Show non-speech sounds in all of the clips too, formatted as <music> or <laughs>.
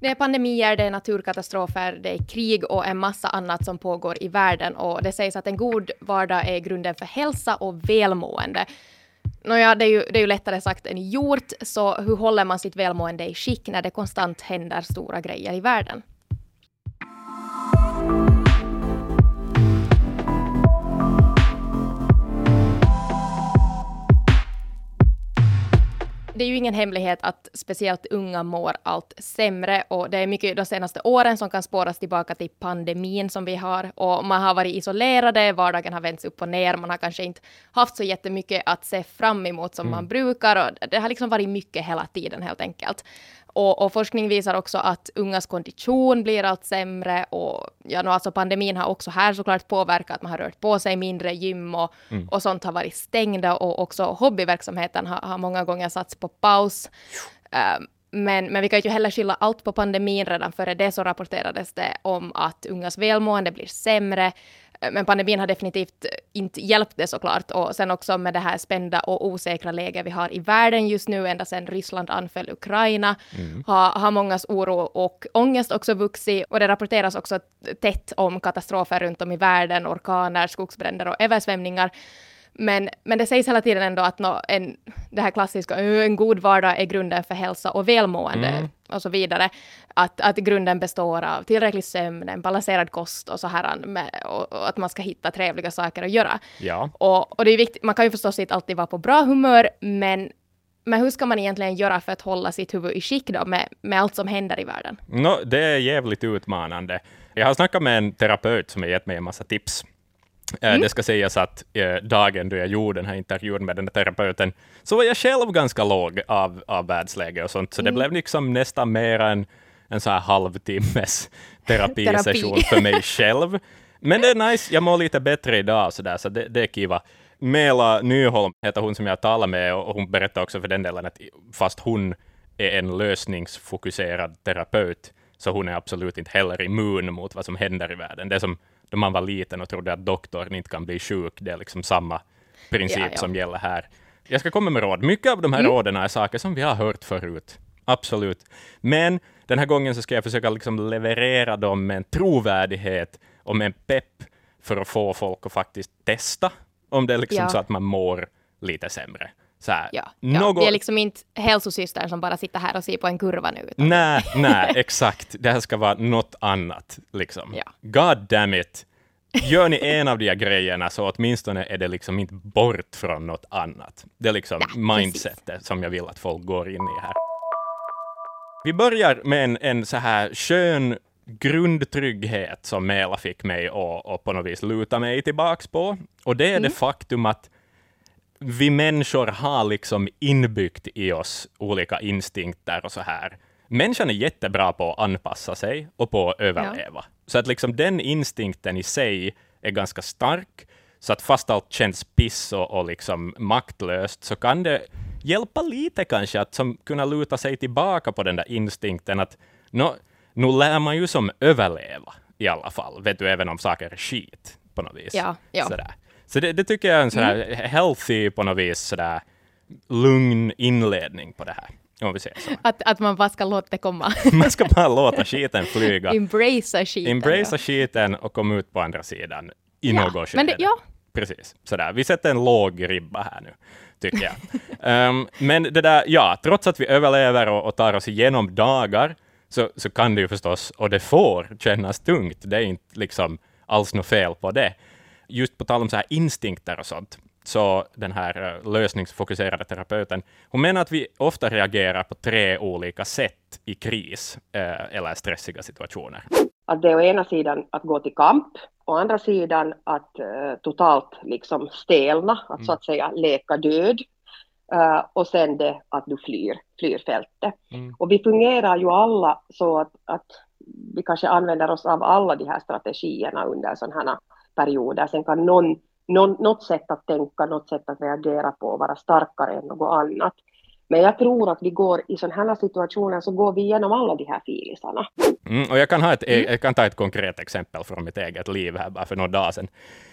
Det är pandemier, det är naturkatastrofer, det är krig och en massa annat som pågår i världen och det sägs att en god vardag är grunden för hälsa och välmående. Nåja, det är, ju, det är ju lättare sagt än gjort, så hur håller man sitt välmående i skick när det konstant händer stora grejer i världen? Det är ju ingen hemlighet att speciellt unga mår allt sämre och det är mycket de senaste åren som kan spåras tillbaka till pandemin som vi har och man har varit isolerade, vardagen har vänts upp och ner, man har kanske inte haft så jättemycket att se fram emot som mm. man brukar och det har liksom varit mycket hela tiden helt enkelt. Och, och, forskning visar också att ungas kondition blir allt sämre och ja, no, alltså pandemin har också här såklart påverkat att man har rört på sig mindre, gym och, mm. och sånt har varit stängda och också hobbyverksamheten har, har många gånger satts på paus. Um, men, men vi kan ju heller skylla allt på pandemin. Redan före det så rapporterades det om att ungas välmående blir sämre. Men pandemin har definitivt inte hjälpt det såklart. Och sen också med det här spända och osäkra läget vi har i världen just nu, ända sedan Ryssland anföll Ukraina, mm. har, har mångas oro och ångest också vuxit. Och det rapporteras också tätt om katastrofer runt om i världen, orkaner, skogsbränder och översvämningar. Men, men det sägs hela tiden ändå att no, en, det här klassiska, en god vardag är grunden för hälsa och välmående mm. och så vidare. Att, att grunden består av tillräcklig sömn, en balanserad kost och så här, med, och, och, att man ska hitta trevliga saker att göra. Ja. Och, och det är viktigt, man kan ju förstås inte alltid vara på bra humör, men men hur ska man egentligen göra för att hålla sitt huvud i skick då med, med allt som händer i världen? No, det är jävligt utmanande. Jag har snackat med en terapeut som har gett mig en massa tips mm. Det ska sägas att eh, dagen då jag gjorde den här intervjun med den här terapeuten, så var jag själv ganska låg av, av världsläge och sånt, så mm. det blev liksom nästan mer än en så här halvtimmes <laughs> terapisession Terapi. för mig själv. Men det är nice, jag mår lite bättre idag, så, där, så det, det är kiva. Mela Nyholm heter hon som jag talar med, och hon berättar också för den delen att fast hon är en lösningsfokuserad terapeut, så hon är absolut inte heller immun mot vad som händer i världen. Det som då man var liten och trodde att doktorn inte kan bli sjuk. Det är liksom samma princip ja, ja. som gäller här. Jag ska komma med råd. Mycket av de här mm. råden är saker som vi har hört förut. Absolut. Men den här gången så ska jag försöka liksom leverera dem med en trovärdighet och med en pepp för att få folk att faktiskt testa om det är liksom ja. så att man mår lite sämre. Så här, ja, något... ja, vi är liksom inte hälsosyster som bara sitter här och ser på en kurva nu. Utan... Nej, nej, exakt. Det här ska vara något annat. Liksom. Ja. God damn it. Gör ni en av de här grejerna så åtminstone är det liksom inte bort från något annat. Det är liksom ja, mindsetet precis. som jag vill att folk går in i här. Vi börjar med en, en så här skön grundtrygghet som Mela fick mig att på något vis luta mig tillbaks på. Och det är mm. det faktum att vi människor har liksom inbyggt i oss olika instinkter och så här. Människan är jättebra på att anpassa sig och på att överleva. Ja. Så att liksom den instinkten i sig är ganska stark, så att fast allt känns piss och, och liksom maktlöst, så kan det hjälpa lite kanske att som kunna luta sig tillbaka på den där instinkten att no, nu lär man ju som överleva i alla fall, vet du, även om saker är skit på något vis. Ja, ja. Sådär. Så det, det, tycker jag är en sådär mm. healthy på något vis, sådär lugn inledning på det här. Om vi säger så. Att, att man bara ska låta det komma. <laughs> man ska bara låta skiten <laughs> flyga. Embracea skiten. Embracea ja. skiten och komma ut på andra sidan i ja, något skede. ja. Precis, sådär. Vi sätter en låg ribba här nu, tycker jag. um, men det där, ja, trots att vi överlever och, och tar oss igenom dagar, så, så kan det ju förstås, och det får kännas tungt. Det är inte liksom alls något fel på det just på tal om så här instinkter och sånt, så den här eh, lösningsfokuserade terapeuten, hon menar att vi ofta reagerar på tre olika sätt i kris eh, eller stressiga situationer. Att det är å ena sidan att gå till kamp, å andra sidan att uh, totalt liksom stelna, att mm. så att säga leka död. Uh, och sen det att du flyr, flyr fältet. Mm. Och vi fungerar ju alla så att, att vi kanske använder oss av alla de här strategierna under sådana här perioder. Sen kan någon, någon, något sätt att tänka, något sätt att reagera på vara starkare än något annat. Men jag tror att vi går i sådana här situationer så går vi igenom alla de här filisarna. Mm, och jag kan, ha ett, mm. jag kan ta ett konkret exempel från mitt eget liv här bara för några dagar sedan.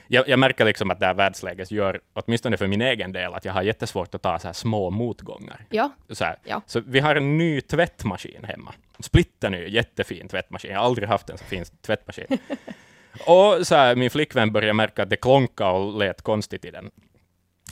Jag, jag märker liksom att det här världsläget gör, åtminstone för min egen del, att jag har jättesvårt att ta så här små motgångar. Ja. Så, här. ja. så vi har en ny tvättmaskin hemma. splitterny, jättefin tvättmaskin. Jag har aldrig haft en så fin tvättmaskin. <laughs> och så här, min flickvän började märka att det klonkade och lät konstigt i den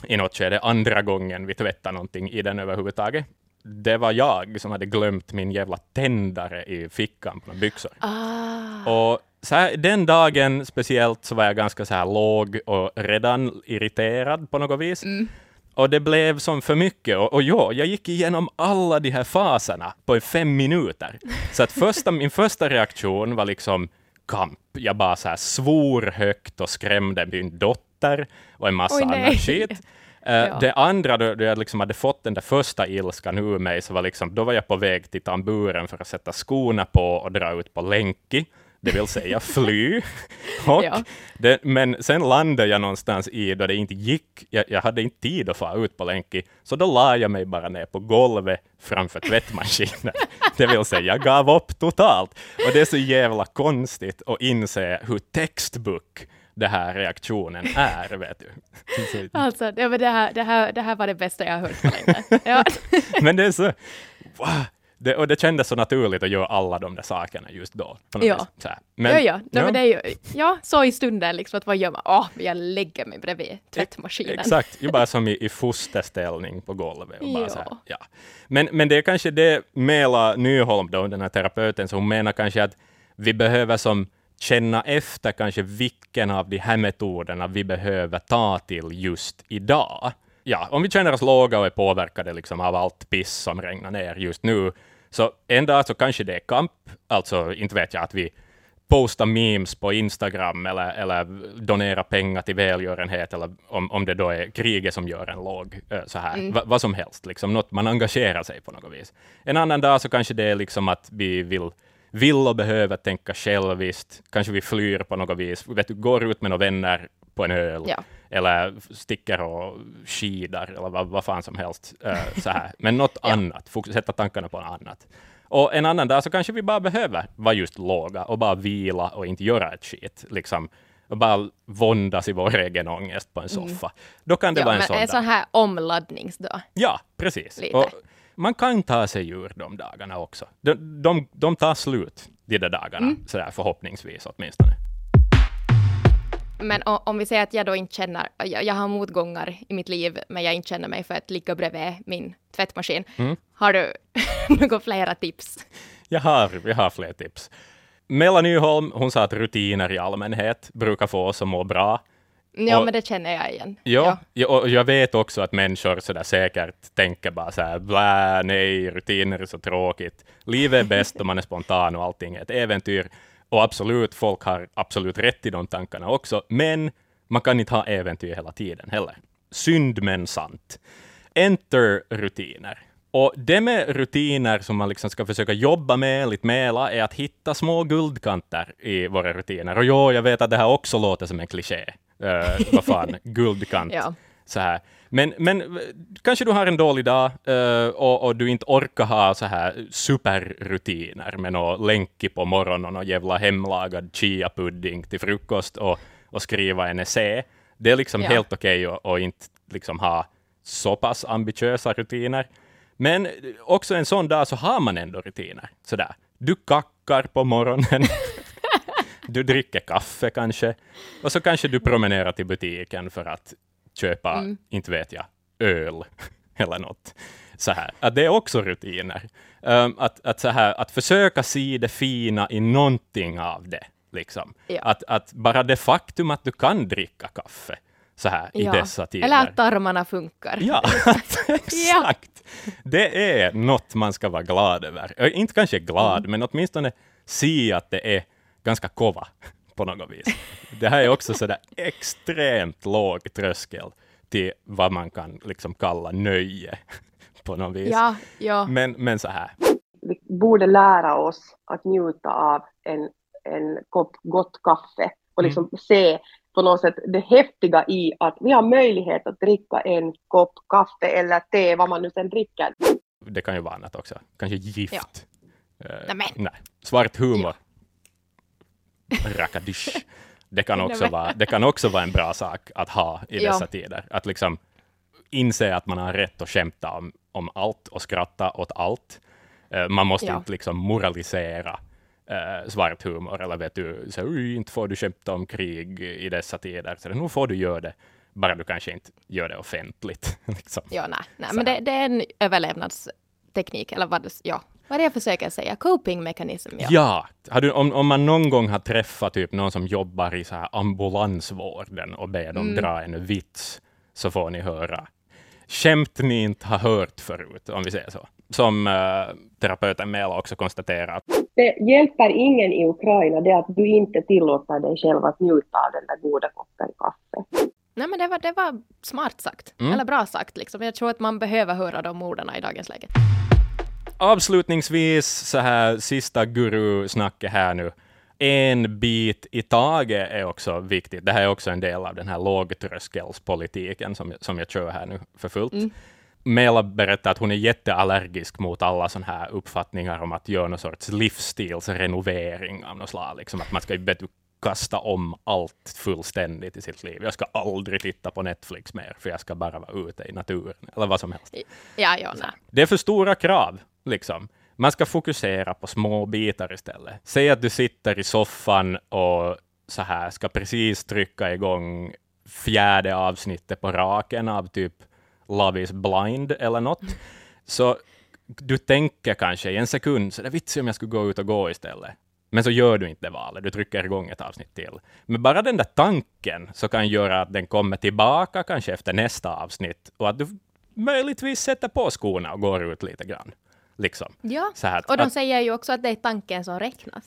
i något skede, andra gången vi tvättade någonting i den överhuvudtaget. Det var jag som hade glömt min jävla tändare i fickan på byxor. Ah. Och så här, den dagen speciellt så var jag ganska så här låg och redan irriterad på något vis. Mm. Och det blev som för mycket. Och, och ja, jag gick igenom alla de här faserna på fem minuter. Så att första, min första reaktion var liksom kamp. Jag bara så här svor högt och skrämde min dotter och en massa Oj, nej. annat skit. <laughs> Eh, Ja. Det andra, då, då jag liksom hade fått den där första ilskan ur mig, så var liksom, då var jag på väg till tamburen för att sätta skorna på och dra ut på länki, det vill säga fly. <laughs> och Ja. det, men sen landade jag någonstans i då det inte gick, jag, jag hade inte tid att få ut på länki, så då la jag mig bara ner på golvet framför tvättmaskinen. <laughs> det vill säga, jag gav upp totalt. Och det är så jävla konstigt att inse hur textbook det här reaktionen är, vet du. Så- Alltså, det, här, det, här, det här var det bästa jag har hört på länge. Ja. <laughs> Men det är så... Wow. Det, och det kändes så naturligt att göra alla de där sakerna just då. Ja. Så här. Men, ja, ja. Nej, Men det är ju, ja, så i stunden liksom, att vad gör man? Åh, jag lägger mig bredvid tvättmaskinen. Exakt, ju bara som i, i fosterställning på golvet. Och bara Ja. så här, ja. men, men det är kanske det Mela Nyholm, då, den här terapeuten, så hon menar kanske att vi behöver som känna efter kanske vilken av de här metoderna vi behöver ta till just idag. Ja, om vi känner oss låga och är påverkade liksom av allt piss som regnar ner just nu, så en dag så kanske det är kamp, alltså inte vet jag att vi posta memes på Instagram eller, eller donera pengar till välgörenhet, eller om, om det då är kriget som gör en låg, eh, så här, Va, vad som helst, liksom, något man engagerar sig på något vis. En annan dag så kanske det är liksom att vi vill, vill och behöver tänka själviskt, kanske vi flyr på något vis, vet du, går ut med några vänner på en öl, Ja. eller sticker och skidar, eller vad, vad fan som helst. eh, så här. Men något <laughs> annat, fokus- sätta tankarna på något annat. Och en annan dag så kanske vi bara behöver vara just låga och bara vila och inte göra ett skit. Liksom. Och bara våndas i vår egen ångest på en soffa. Då kan det Ja, vara en sån en sån här omladdningsdag. Ja, precis. Lite. Och man kan ta sig ur de dagarna också. De, de, de tar slut, de där dagarna, Mm. sådär, förhoppningsvis åtminstone. Men om vi säger att jag då inte känner, jag, jag har motgångar i mitt liv, men jag inte känner mig för att ligga bredvid min tvättmaskin. Mm. Har du <laughs> några flera tips? Jag har, jag har fler tips. Mella Nyholm, hon sa att rutiner i allmänhet brukar få oss att må bra. Ja, Och- men det känner jag igen. Ja, ja. och jag vet också att människor så där säkert tänker bara så här, blä, nej, rutiner är så tråkigt. Livet är bäst om man är spontan och allting är ett äventyr. Och absolut, folk har absolut rätt i de tankarna också, men man kan inte ha äventyr hela tiden heller. Synd men sant. Enter rutiner. Och det med rutiner som man liksom ska försöka jobba med lite mera är att hitta små guldkanter i våra rutiner. Och jo, jag vet att det här också låter som en kliché. Uh, vad fan, <laughs> guldkant. Ja. Så här. Men, men kanske du har en dålig dag eh, och, och du inte orkar ha så här superrutiner med någon länki på morgonen och jävla hemlagad chia-pudding till frukost och, och skriva en essä. Det är liksom Ja. helt okej att att inte liksom ha så pass ambitiösa rutiner. Men också en sån dag så har man ändå rutiner. Sådär. Du kackar på morgonen. <laughs> du dricker kaffe kanske. Och så kanske du promenerar till butiken för att köpa, inte vet jag, öl <laughs> eller något. Så här. Att det är också rutiner. Um, att, att, så här, att försöka se det fina i någonting av det. Liksom. Ja. Att, att bara det faktum att du kan dricka kaffe så här i Ja. dessa tider. Eller att tarmarna funkar. Ja, <laughs> <laughs> exakt. Det är något man ska vara glad över. Inte kanske glad, Mm. men åtminstone se att det är ganska kova på något vis. Det här är också sådär extremt låg tröskel till vad man kan liksom kalla nöje <laughs> på något vis. Ja, ja. Men, men så här. vi borde lära oss att njuta av en, en kopp gott kaffe och liksom se på något sätt det häftiga i att vi har möjlighet att dricka en kopp kaffe eller te, vad man nu sen dricker. Det kan ju vara annat också. Kanske gift. Eh, Nämen. nej. Svart humor. Rakadish. Det kan, <laughs> också vara, det kan också vara en bra sak att ha i Ja. dessa tider. Att liksom inse att man har rätt att skämta om, om allt och skratta åt allt. Uh, man måste Ja. inte liksom moralisera uh, svart humor, eller vet du, så, "Oj, inte får du skämta om krig i dessa tider. Så nu får du göra det, bara du kanske inte gör det offentligt. <laughs> liksom. Ja, nej, nej men det, det är en överlevnadsteknik, eller vad det, ja, vad det jag försöker säga, coping mechanism. Ja. Ja, har du, om, om man någon gång har träffat typ någon som jobbar i så här ambulansvården och ber dem Mm. dra en vits, så får ni höra skämt ni inte har hört förut, om vi säger så. Som uh, terapeuten Mela också konstaterar. Det hjälper ingen i Ukraina det att du inte tillåter dig själv att njuta av den där goda koppen kaffe. Nej, men det var, det var smart sagt, Mm. eller bra sagt. Liksom. Jag tror att man behöver höra de orden i dagens läge. Avslutningsvis, så här sista guru-snacket här nu. En bit i taget är också viktigt. Det här är också en del av den här lågtröskelspolitiken som, jag- som jag kör här nu för fullt. Mm. Mela berättar att hon är jätteallergisk mot alla sådana här uppfattningar om att göra någon sorts livsstilsrenovering av något slag. Liksom att man ska vet du, kasta om allt fullständigt i sitt liv. Jag ska aldrig titta på Netflix mer, för jag ska bara vara ute i naturen, eller vad som helst. Ja, ja, nej. Det är för stora krav, liksom. Man ska fokusera på små bitar istället. Säg att du sitter i soffan och så här ska precis trycka igång fjärde avsnittet på raken av typ Love is blind eller något. Så du tänker kanske i en sekund, så det är vits om jag skulle gå ut och gå istället. Men så gör du inte det valet, du trycker igång ett avsnitt till. Men bara den där tanken så kan göra att den kommer tillbaka kanske efter nästa avsnitt och att du möjligtvis sätter på skorna och går ut lite grann. Liksom. Ja, Så här, och de att- säger ju också att det är tanken som räknas.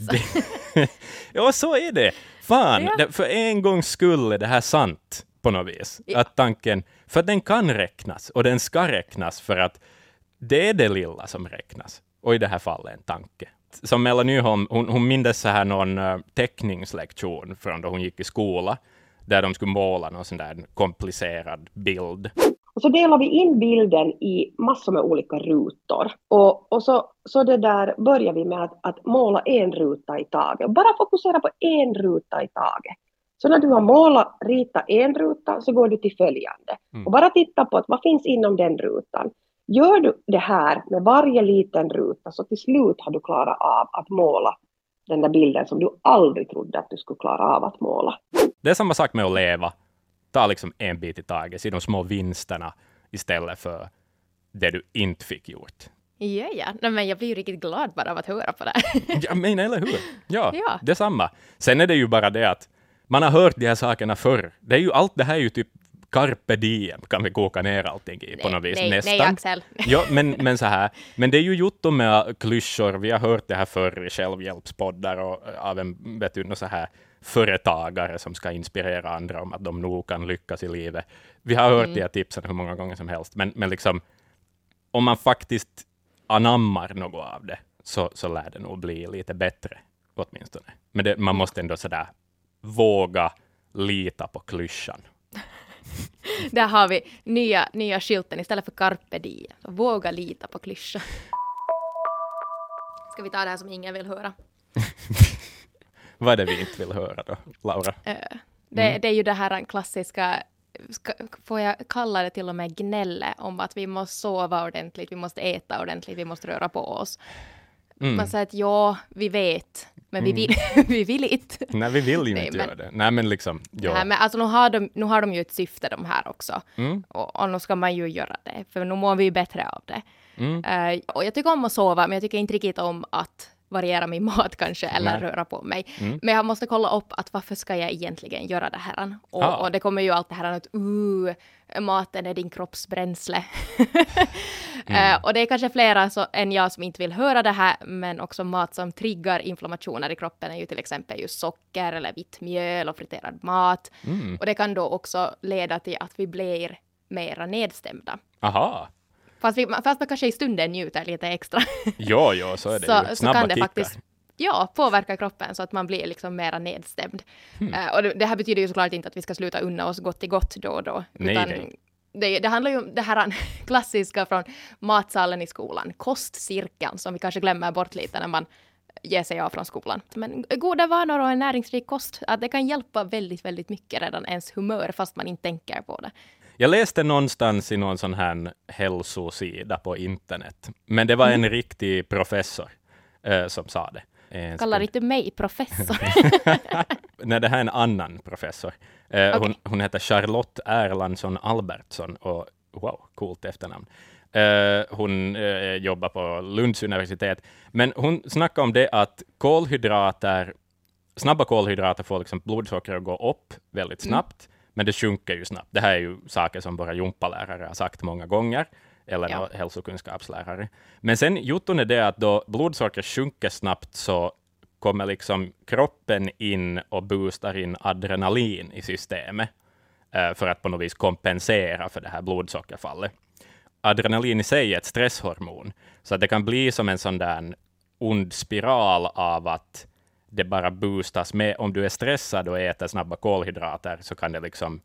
<laughs> ja, så är det. Fan, Ja. det, för en gångs skull är det här sant på något vis. Ja. Att tanken, för att den kan räknas och den ska räknas för att det är det lilla som räknas. Och i det här fallet en tanke. Som Mella Nyholm, hon, hon mindes så här någon eh, teckningslektion från då hon gick i skola, där de skulle måla någon sån där komplicerad bild. Och så delar vi in bilden i massor med olika rutor. Och, och så, så det där börjar vi med att, att måla en ruta i taget. Bara fokusera på en ruta i taget. Så när du har målat, rita en ruta, så går du till följande. Mm. Och bara titta på att vad finns inom den rutan. Gör du det här med varje liten ruta, så till slut har du klarat av att måla den där bilden som du aldrig trodde att du skulle klara av att måla. Det är samma sak med att leva. Ta liksom en bit i taget, se de små vinsterna istället för det du inte fick gjort. Ja, ja. Nej, men jag blir ju riktigt glad bara av att höra på det. Ja, men eller hur? Ja, <laughs> Ja. detsamma. Sen är det ju bara det att man har hört de här sakerna förr. Det är ju allt det här är ju typ carpe diem, kan vi koka ner allting i på något vis. nej, nästan. nej, Axel. <laughs> Ja, men, men så här. Men det är ju jotto med klyschor. Vi har hört det här förr i självhjälpspoddar och eh, av en vet du, så här företagare som ska inspirera andra om att de nog kan lyckas i livet. Vi har hört de här tipsen hur många gånger som helst, men, men liksom om man faktiskt anammar något av det, så, så lär det nog bli lite bättre, åtminstone. Men det, man måste ändå sådär våga lita på klyschan. <laughs> Där har vi nya, nya skylten istället för carpe diem. Våga lita på klyschan. Ska vi ta det här som ingen vill höra? <laughs> Vad är det vi inte vill höra då, Laura? Det, Mm. det är ju det här klassiska, ska, får jag kalla det till och med gnälle om att vi måste sova ordentligt, vi måste äta ordentligt, vi måste röra på oss. Mm. Man säger att ja, vi vet, men vi vill, <laughs> vi vill inte. Nej, vi vill ju Nej, inte men- göra det. Nej, men liksom, ja. Nej, men alltså nu har, de, nu har de ju ett syfte de här också. Mm. Och, och nu ska man ju göra det, för nu mår vi ju bättre av det. Mm. Eh, och jag tycker om att sova, men jag tycker inte riktigt om att variera min mat kanske, eller Nej. röra på mig. Mm. Men jag måste kolla upp att varför ska jag egentligen göra det här? Och, Ah. och det kommer ju allt det här att uh, maten är din kroppsbränsle. <laughs> Mm. Eh, och det är kanske flera så, än jag som inte vill höra det här, men också mat som triggar inflammationer i kroppen är ju till exempel just socker eller vitt mjöl och friterad mat. Mm. Och det kan då också leda till att vi blir mera nedstämda. Aha. Fast, vi, fast man kanske i stunden njuter lite extra. <laughs> Jo, jo, så är det så, ju. så Snabba kan det kickar. faktiskt ja, påverka kroppen så att man blir liksom mera nedstämd. Hmm. Eh, och det, det här betyder ju såklart inte att vi ska sluta unna oss gott i gott då och då. Nej, utan nej. Det, det handlar ju om det här <laughs> klassiska från matsalen i skolan, kostcirkeln, som vi kanske glömmer bort lite när man ger sig av från skolan. Men goda vanor och en näringsrik kost, att det kan hjälpa väldigt, väldigt mycket redan ens humör fast man inte tänker på det. Jag läste någonstans i någon sån här hälsosida på internet, men det var en Mm. riktig professor eh, som sa det. En Kallar inte mig professor. <laughs> Nej, det här är en annan professor. Eh, hon, Okej. hon heter Charlotte Erlandsson Albertsson och wow, coolt efternamn. Eh, hon eh, jobbar på Lunds universitet, men hon snackar om det att kolhydrater, snabba kolhydrater får liksom blodsockret att gå upp väldigt snabbt, men det sjunker ju snabbt. Det här är ju saker som våra gympalärare har sagt många gånger, eller Ja. hälsokunskapslärare. Men sen jotton är det att då blodsockret sjunker snabbt så kommer liksom kroppen in och boostar in adrenalin i systemet eh, för att på något vis kompensera för det här blodsockerfallet. Adrenalin i sig är ett stresshormon, så att det kan bli som en sån där ond spiral av att det bara boostas med. Om du är stressad och äter snabba kolhydrater så kan det liksom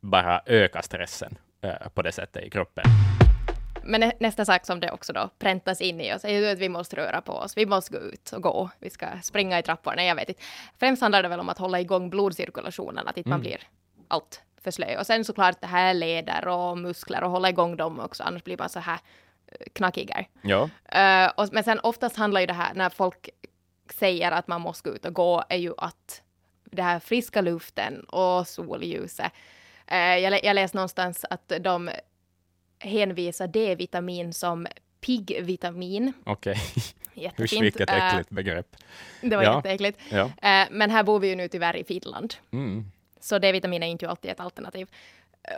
bara öka stressen eh, på det sättet i kroppen. Men nä- nästa sak som det också då präntas in i oss är ju att vi måste röra på oss. Vi måste gå ut och gå. Vi ska springa i trapporna. Jag vet inte. Främst handlar det väl om att hålla igång blodcirkulationen, att inte man blir allt för slö. Och sen såklart det här leder och muskler och hålla igång dem också, annars blir man så här eh, knackigare. Ja, Eh, och, men sen oftast handlar ju det här, när folk säger att man måste gå ut och gå, är ju att det här friska luften och solljuset. Eh, jag, jag läste någonstans att de hänvisar D-vitamin som piggvitamin. okej. Jättefint. Usch, vilket Eh, äckligt begrepp. det var Ja. jätteäckligt. Ja. Eh, men här bor vi ju nu tyvärr i Finland, Mm. så D-vitamin är inte alltid ett alternativ.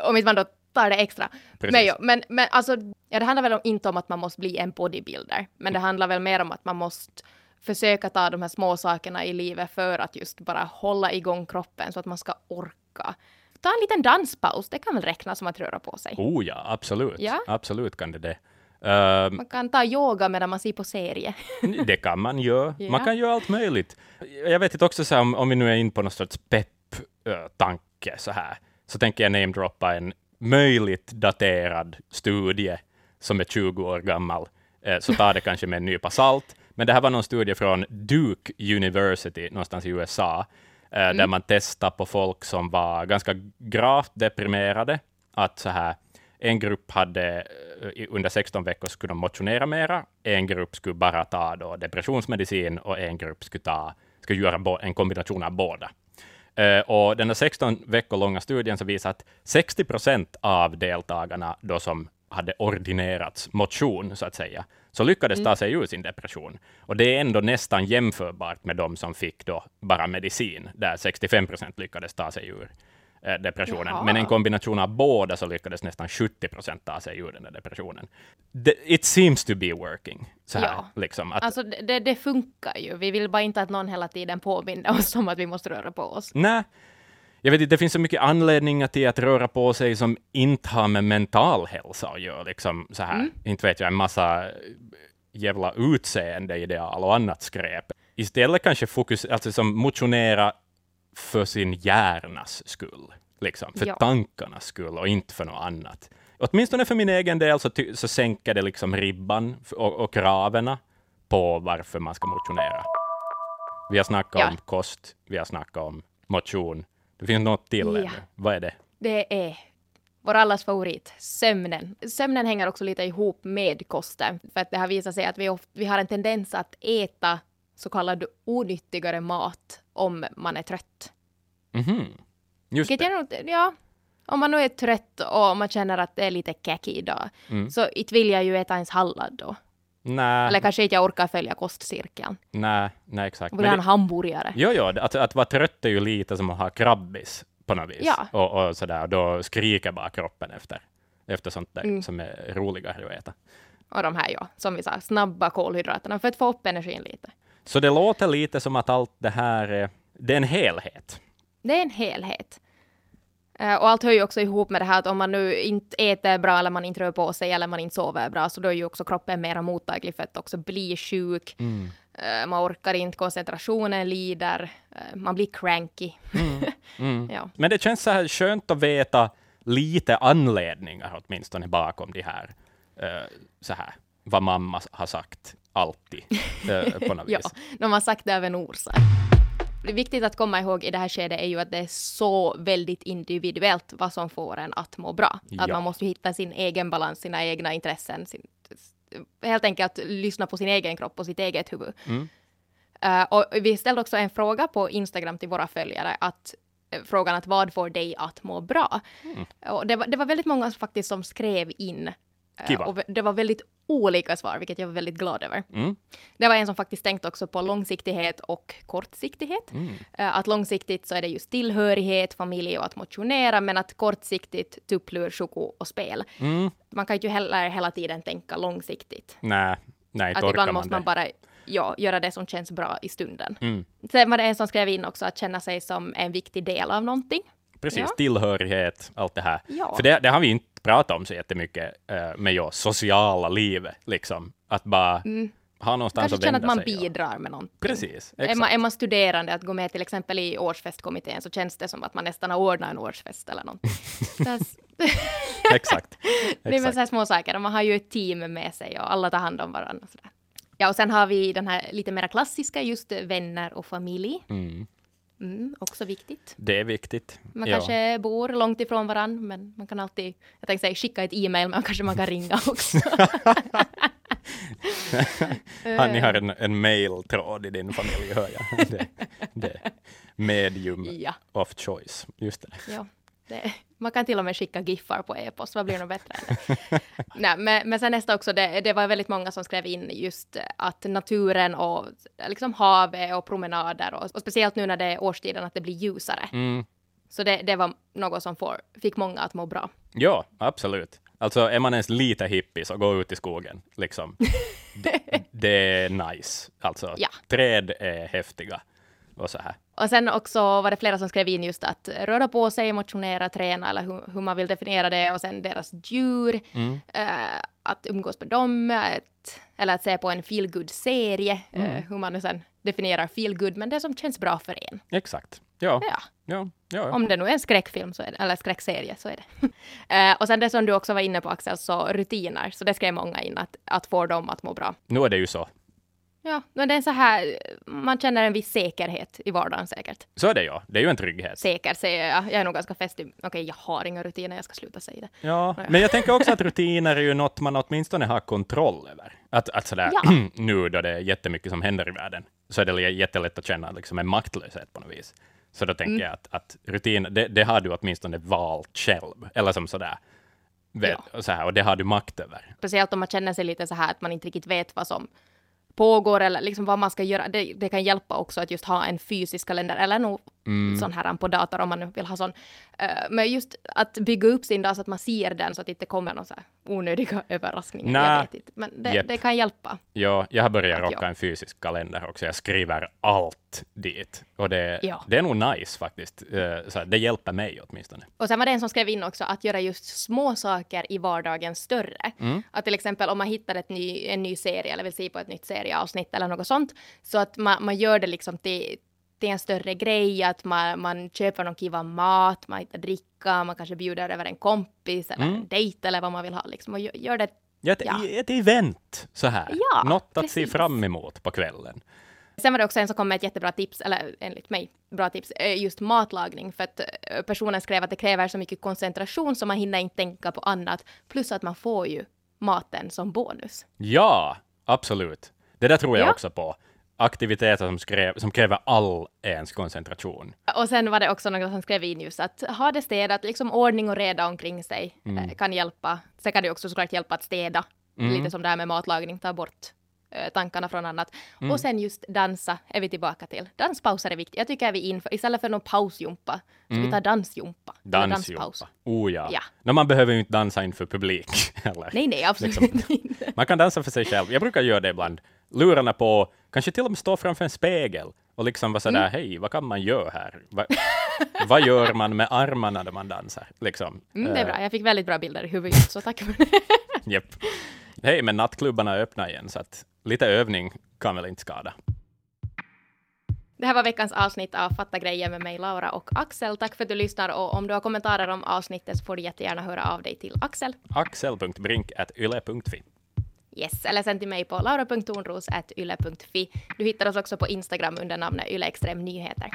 Om inte man då tar det extra. Precis. Men, men, men alltså, ja, det handlar väl inte om att man måste bli en bodybuilder, men det handlar väl mer om att man måste försöka ta de här små sakerna i livet för att just bara hålla igång kroppen så att man ska orka. Ta en liten danspaus, det kan väl räknas som att röra på sig. Oh ja, absolut. Ja. Absolut kan det det. Ehm, Man kan ta yoga medan man ser på serie. Det kan man göra. <laughs> Ja. Man kan göra allt möjligt. Jag vet inte också så här, om, om vi nu är in på någon sorts pepp-tanke så här, så tänker jag namedroppa en möjligt daterad studie som är 20 år gammal. Eh, så ta det kanske med en nypa salt. Men det här var någon studie från Duke University någonstans i USA, eh, där man testade på folk som var ganska gravt deprimerade, att så här, en grupp hade eh, under 16 veckor skulle de motionera mera, en grupp skulle bara ta då depressionsmedicin och en grupp skulle, ta, skulle göra en kombination av båda. Eh, och den här 16 veckor långa studien så visar att 60 procent av deltagarna då som hade ordinerats motion, så att säga, så lyckades ta sig ur sin depression. Och det är ändå nästan jämförbart med de som fick då bara medicin, där 65 procent lyckades ta sig ur eh, depressionen. Jaha. Men en kombination av båda så lyckades nästan 70 procent ta sig ur den där depressionen. The, it seems to be working. Så här, Ja. liksom, att, Alltså det, det, det funkar ju. Vi vill bara inte att någon hela tiden påminner oss om att vi måste röra på oss. Nej, jag vet inte, det finns så mycket anledningar till att röra på sig som inte har med mental hälsa att göra. Liksom så här. Inte vet jag, en massa jävla utseendeideal och annat skräp. Istället kanske fokus, alltså som motionera för sin hjärnas skull, liksom, för Ja. tankarnas skull och inte för något annat. Åtminstone för min egen del så, så sänker det liksom ribban och, och kraven på varför man ska motionera. Vi har snackat Ja. om kost, vi har snackat om motion. Det finns något till Ja. Vad är det? Det är vår allas favorit, sömnen. Sömnen hänger också lite ihop med kosten, för att det har visat sig att vi, oft, vi har en tendens att äta så kallad onyttigare mat om man är trött. Mhm. Just Vilket det. är ja, om man nu är trött och man känner att det är lite käck idag, Mm. så inte vill jag ju äta ens sallad då. Nej, Eller kanske inte jag orkar följa kostcirkeln. nej, nej, exakt. Jag vill ha en hamburgare. jo, jo, att, att vara trött är ju lite som att ha krabbis på något vis. Ja. Och, och sådär, då skriker bara kroppen efter, efter sånt där Mm. som är roligare att äta. Och de här, ja, som vi sa, snabba kolhydraterna för att få upp energin lite. Så det låter lite som att allt det här är, det är en helhet. Det är en helhet. Eh, och allt hör ju också ihop med det här att om man nu inte äter bra eller man inte rör på sig eller man inte sover bra så då är ju också kroppen mera mottaglig för att också bli sjuk. Eh, man orkar inte, koncentrationen lider, eh, man blir cranky. <laughs> Mm. ja. Men det känns så här skönt att veta lite anledningar åtminstone bakom de här, så här, vad mamma har sagt alltid, på något <laughs> ja, vis. de har sagt det av en orsak. Viktigt att komma ihåg i det här skedet är ju att det är så väldigt individuellt vad som får en att må bra. Att Ja. man måste hitta sin egen balans, sina egna intressen, sin, helt enkelt lyssna på sin egen kropp och sitt eget huvud. Mm. Eh, och vi ställde också en fråga på Instagram till våra följare, att eh, frågan att vad får dig att må bra? Mm. Och det var, det var väldigt många faktiskt som skrev in. Eh, Kiva. och det var väldigt olika svar, vilket jag var väldigt glad över. Mm. Det var en som faktiskt tänkt också på långsiktighet och kortsiktighet. Mm. Eh, Att långsiktigt så är det just tillhörighet, familj och att motionera, men att kortsiktigt tupplur, choko och spel. Mm. Man kan ju heller hela tiden tänka långsiktigt. Nej, nej, Att ibland man måste man bara ja, göra det som känns bra i stunden. Mm. Sen var det en som skrev in också att känna sig som en viktig del av någonting. Precis, Ja. tillhörighet, allt det här. Ja. För det, det har vi inte pratat om så jättemycket uh, med just sociala livet, liksom. Att bara ha någonstans Mm. Kanske att känna vända att man sig. och- bidrar med någonting. Precis, Är exakt. man, är man studerande, att gå med till exempel i årsfestkommittén, så känns det som att man nästan har ordnat en årsfest eller någonting. <laughs> Så <laughs> exakt. Det är väl så här små saker. Man har ju ett team med sig och alla tar hand om varandra. Och sådär. Ja, och sen har vi den här lite mer klassiska, just vänner och familj. Mm. Mm, också viktigt. Det är viktigt. Man Ja. kanske bor långt ifrån varandra, men man kan alltid, jag tänkte säga skicka ett e-mail, men kanske man kan ringa också. <laughs> Han, ni har en, en mailtråd i din familj, hör jag. Det, det. Medium ja, of choice, just det. ja. Det, man kan till och med skicka giffar på e-post, vad blir nog bättre? <laughs> Nej, men, men sen nästa också, det, det var väldigt många som skrev in just att naturen och liksom havet och promenader och, och speciellt nu när det är årstiden att det blir ljusare. Mm. Så det, det var något som får, fick många att må bra. Ja, absolut. Alltså är man ens lite hippie så gå ut i skogen, liksom. <laughs> det, det är nice. Alltså, Ja. träd är häftiga och så här. Och sen också var det flera som skrev in just att röra på sig, motionera, träna eller hur, hur man vill definiera det och sen deras djur, Mm. eh, att umgås med dem, att, eller att se på en feelgood serie Mm. eh, hur man nu sen definierar feelgood, men det som känns bra för en. Exakt. Ja, Ja, ja, ja. om det nu är en skräckfilm så är det, eller skräckserie så är det. <laughs> eh, och sen det som du också var inne på Axel, så rutiner, så det skrev många in att, att få dem att må bra. Nu är det ju så. Ja, men det är så här, man känner en viss säkerhet i vardagen säkert. Så är det ju. Det är ju en trygghet. Säker säger jag. Jag är nog ganska fäst i, okej jag har inga rutiner, jag ska sluta säga det. Ja, men jag tänker också att rutiner är ju något man åtminstone har kontroll över. Att, att sådär, Ja. <clears throat> nu då det är jättemycket som händer i världen, så är det jättelätt att känna liksom en maktlöshet på något vis. Så då tänker Mm. jag att, att rutiner, det, det har du åtminstone valt själv, eller som sådär, vet, och, så här, och det har du makt över. Speciellt om man känner sig lite så här att man inte riktigt vet vad som pågår eller liksom vad man ska göra. Det, det kan hjälpa också att just ha en fysisk kalender eller nog Mm. sån här på dator om man nu vill ha sån. Eh, men just att bygga upp sin dag så att man ser den så att det inte kommer några så här onödiga <laughs> överraskningar. Nä. Jag vet inte. Men det, Japp. det kan hjälpa. Ja, jag har börjat rocka en fysisk kalender också. Jag skriver allt dit. Och det, Ja. det är nog nice faktiskt. Eh, Så det hjälper mig åtminstone. Och sen var det en som skrev in också att göra just små saker i vardagen större. Mm. Att till exempel om man hittar ett ny, en ny serie eller vill se på ett nytt serieavsnitt eller något sånt. Så att man, man gör det liksom till, till en större grej, att man, man köper någon kiva mat, man hittar dricka, man kanske bjuder över en kompis eller Mm. en dejt eller vad man vill ha liksom. Och gör, det. Ja, ett, Ja. ett event så här. Ja, Något att se precis. fram emot på kvällen. Sen var det också en som kom med ett jättebra tips, eller enligt mig bra tips, just matlagning. För att personen skrev att det kräver så mycket koncentration så man hinner inte tänka på annat. Plus att man får ju maten som bonus. Ja, absolut. Det där tror jag Ja. också på. Aktiviteter som, skrev, som kräver all ens koncentration. Och sen var det också någon som skrev in just att ha det städat, liksom ordning och reda omkring sig eh, kan hjälpa. Sen kan det också såklart hjälpa att städa, lite som det här med matlagning, ta bort eh, tankarna från annat. Och sen just dansa är vi tillbaka till. Danspauser är viktigt. Jag tycker vi inför, istället för någon pausjumpa, så vi tar dansjumpa. Dansjumpa. Oh ja. Ja. No, man behöver ju inte dansa inför publik. <laughs> Eller? Nej, nej, absolut Liksom. inte. Man kan dansa för sig själv. Jag brukar göra det ibland. Lurarna på, kanske till och med stå framför en spegel och liksom vara sådär, Mm. hej, vad kan man göra här? Va, <laughs> vad gör man med armarna när man dansar? Liksom. Mm, det är Eh, bra. Jag fick väldigt bra bilder i huvudet, så tack för det. <laughs> Japp. Hej, men nattklubbarna är öppna igen, så att lite övning kan väl inte skada. Det här var veckans avsnitt av Fatta grejer med mig, Laura och Axel. Tack för att du lyssnar och om du har kommentarer om avsnittet så får du jättegärna höra av dig till Axel. axel.brink.yle.fi. Yes, eller sen till mig på laura.tornros.yle.fi. Du hittar oss också på Instagram under namnet yleextremnyheter.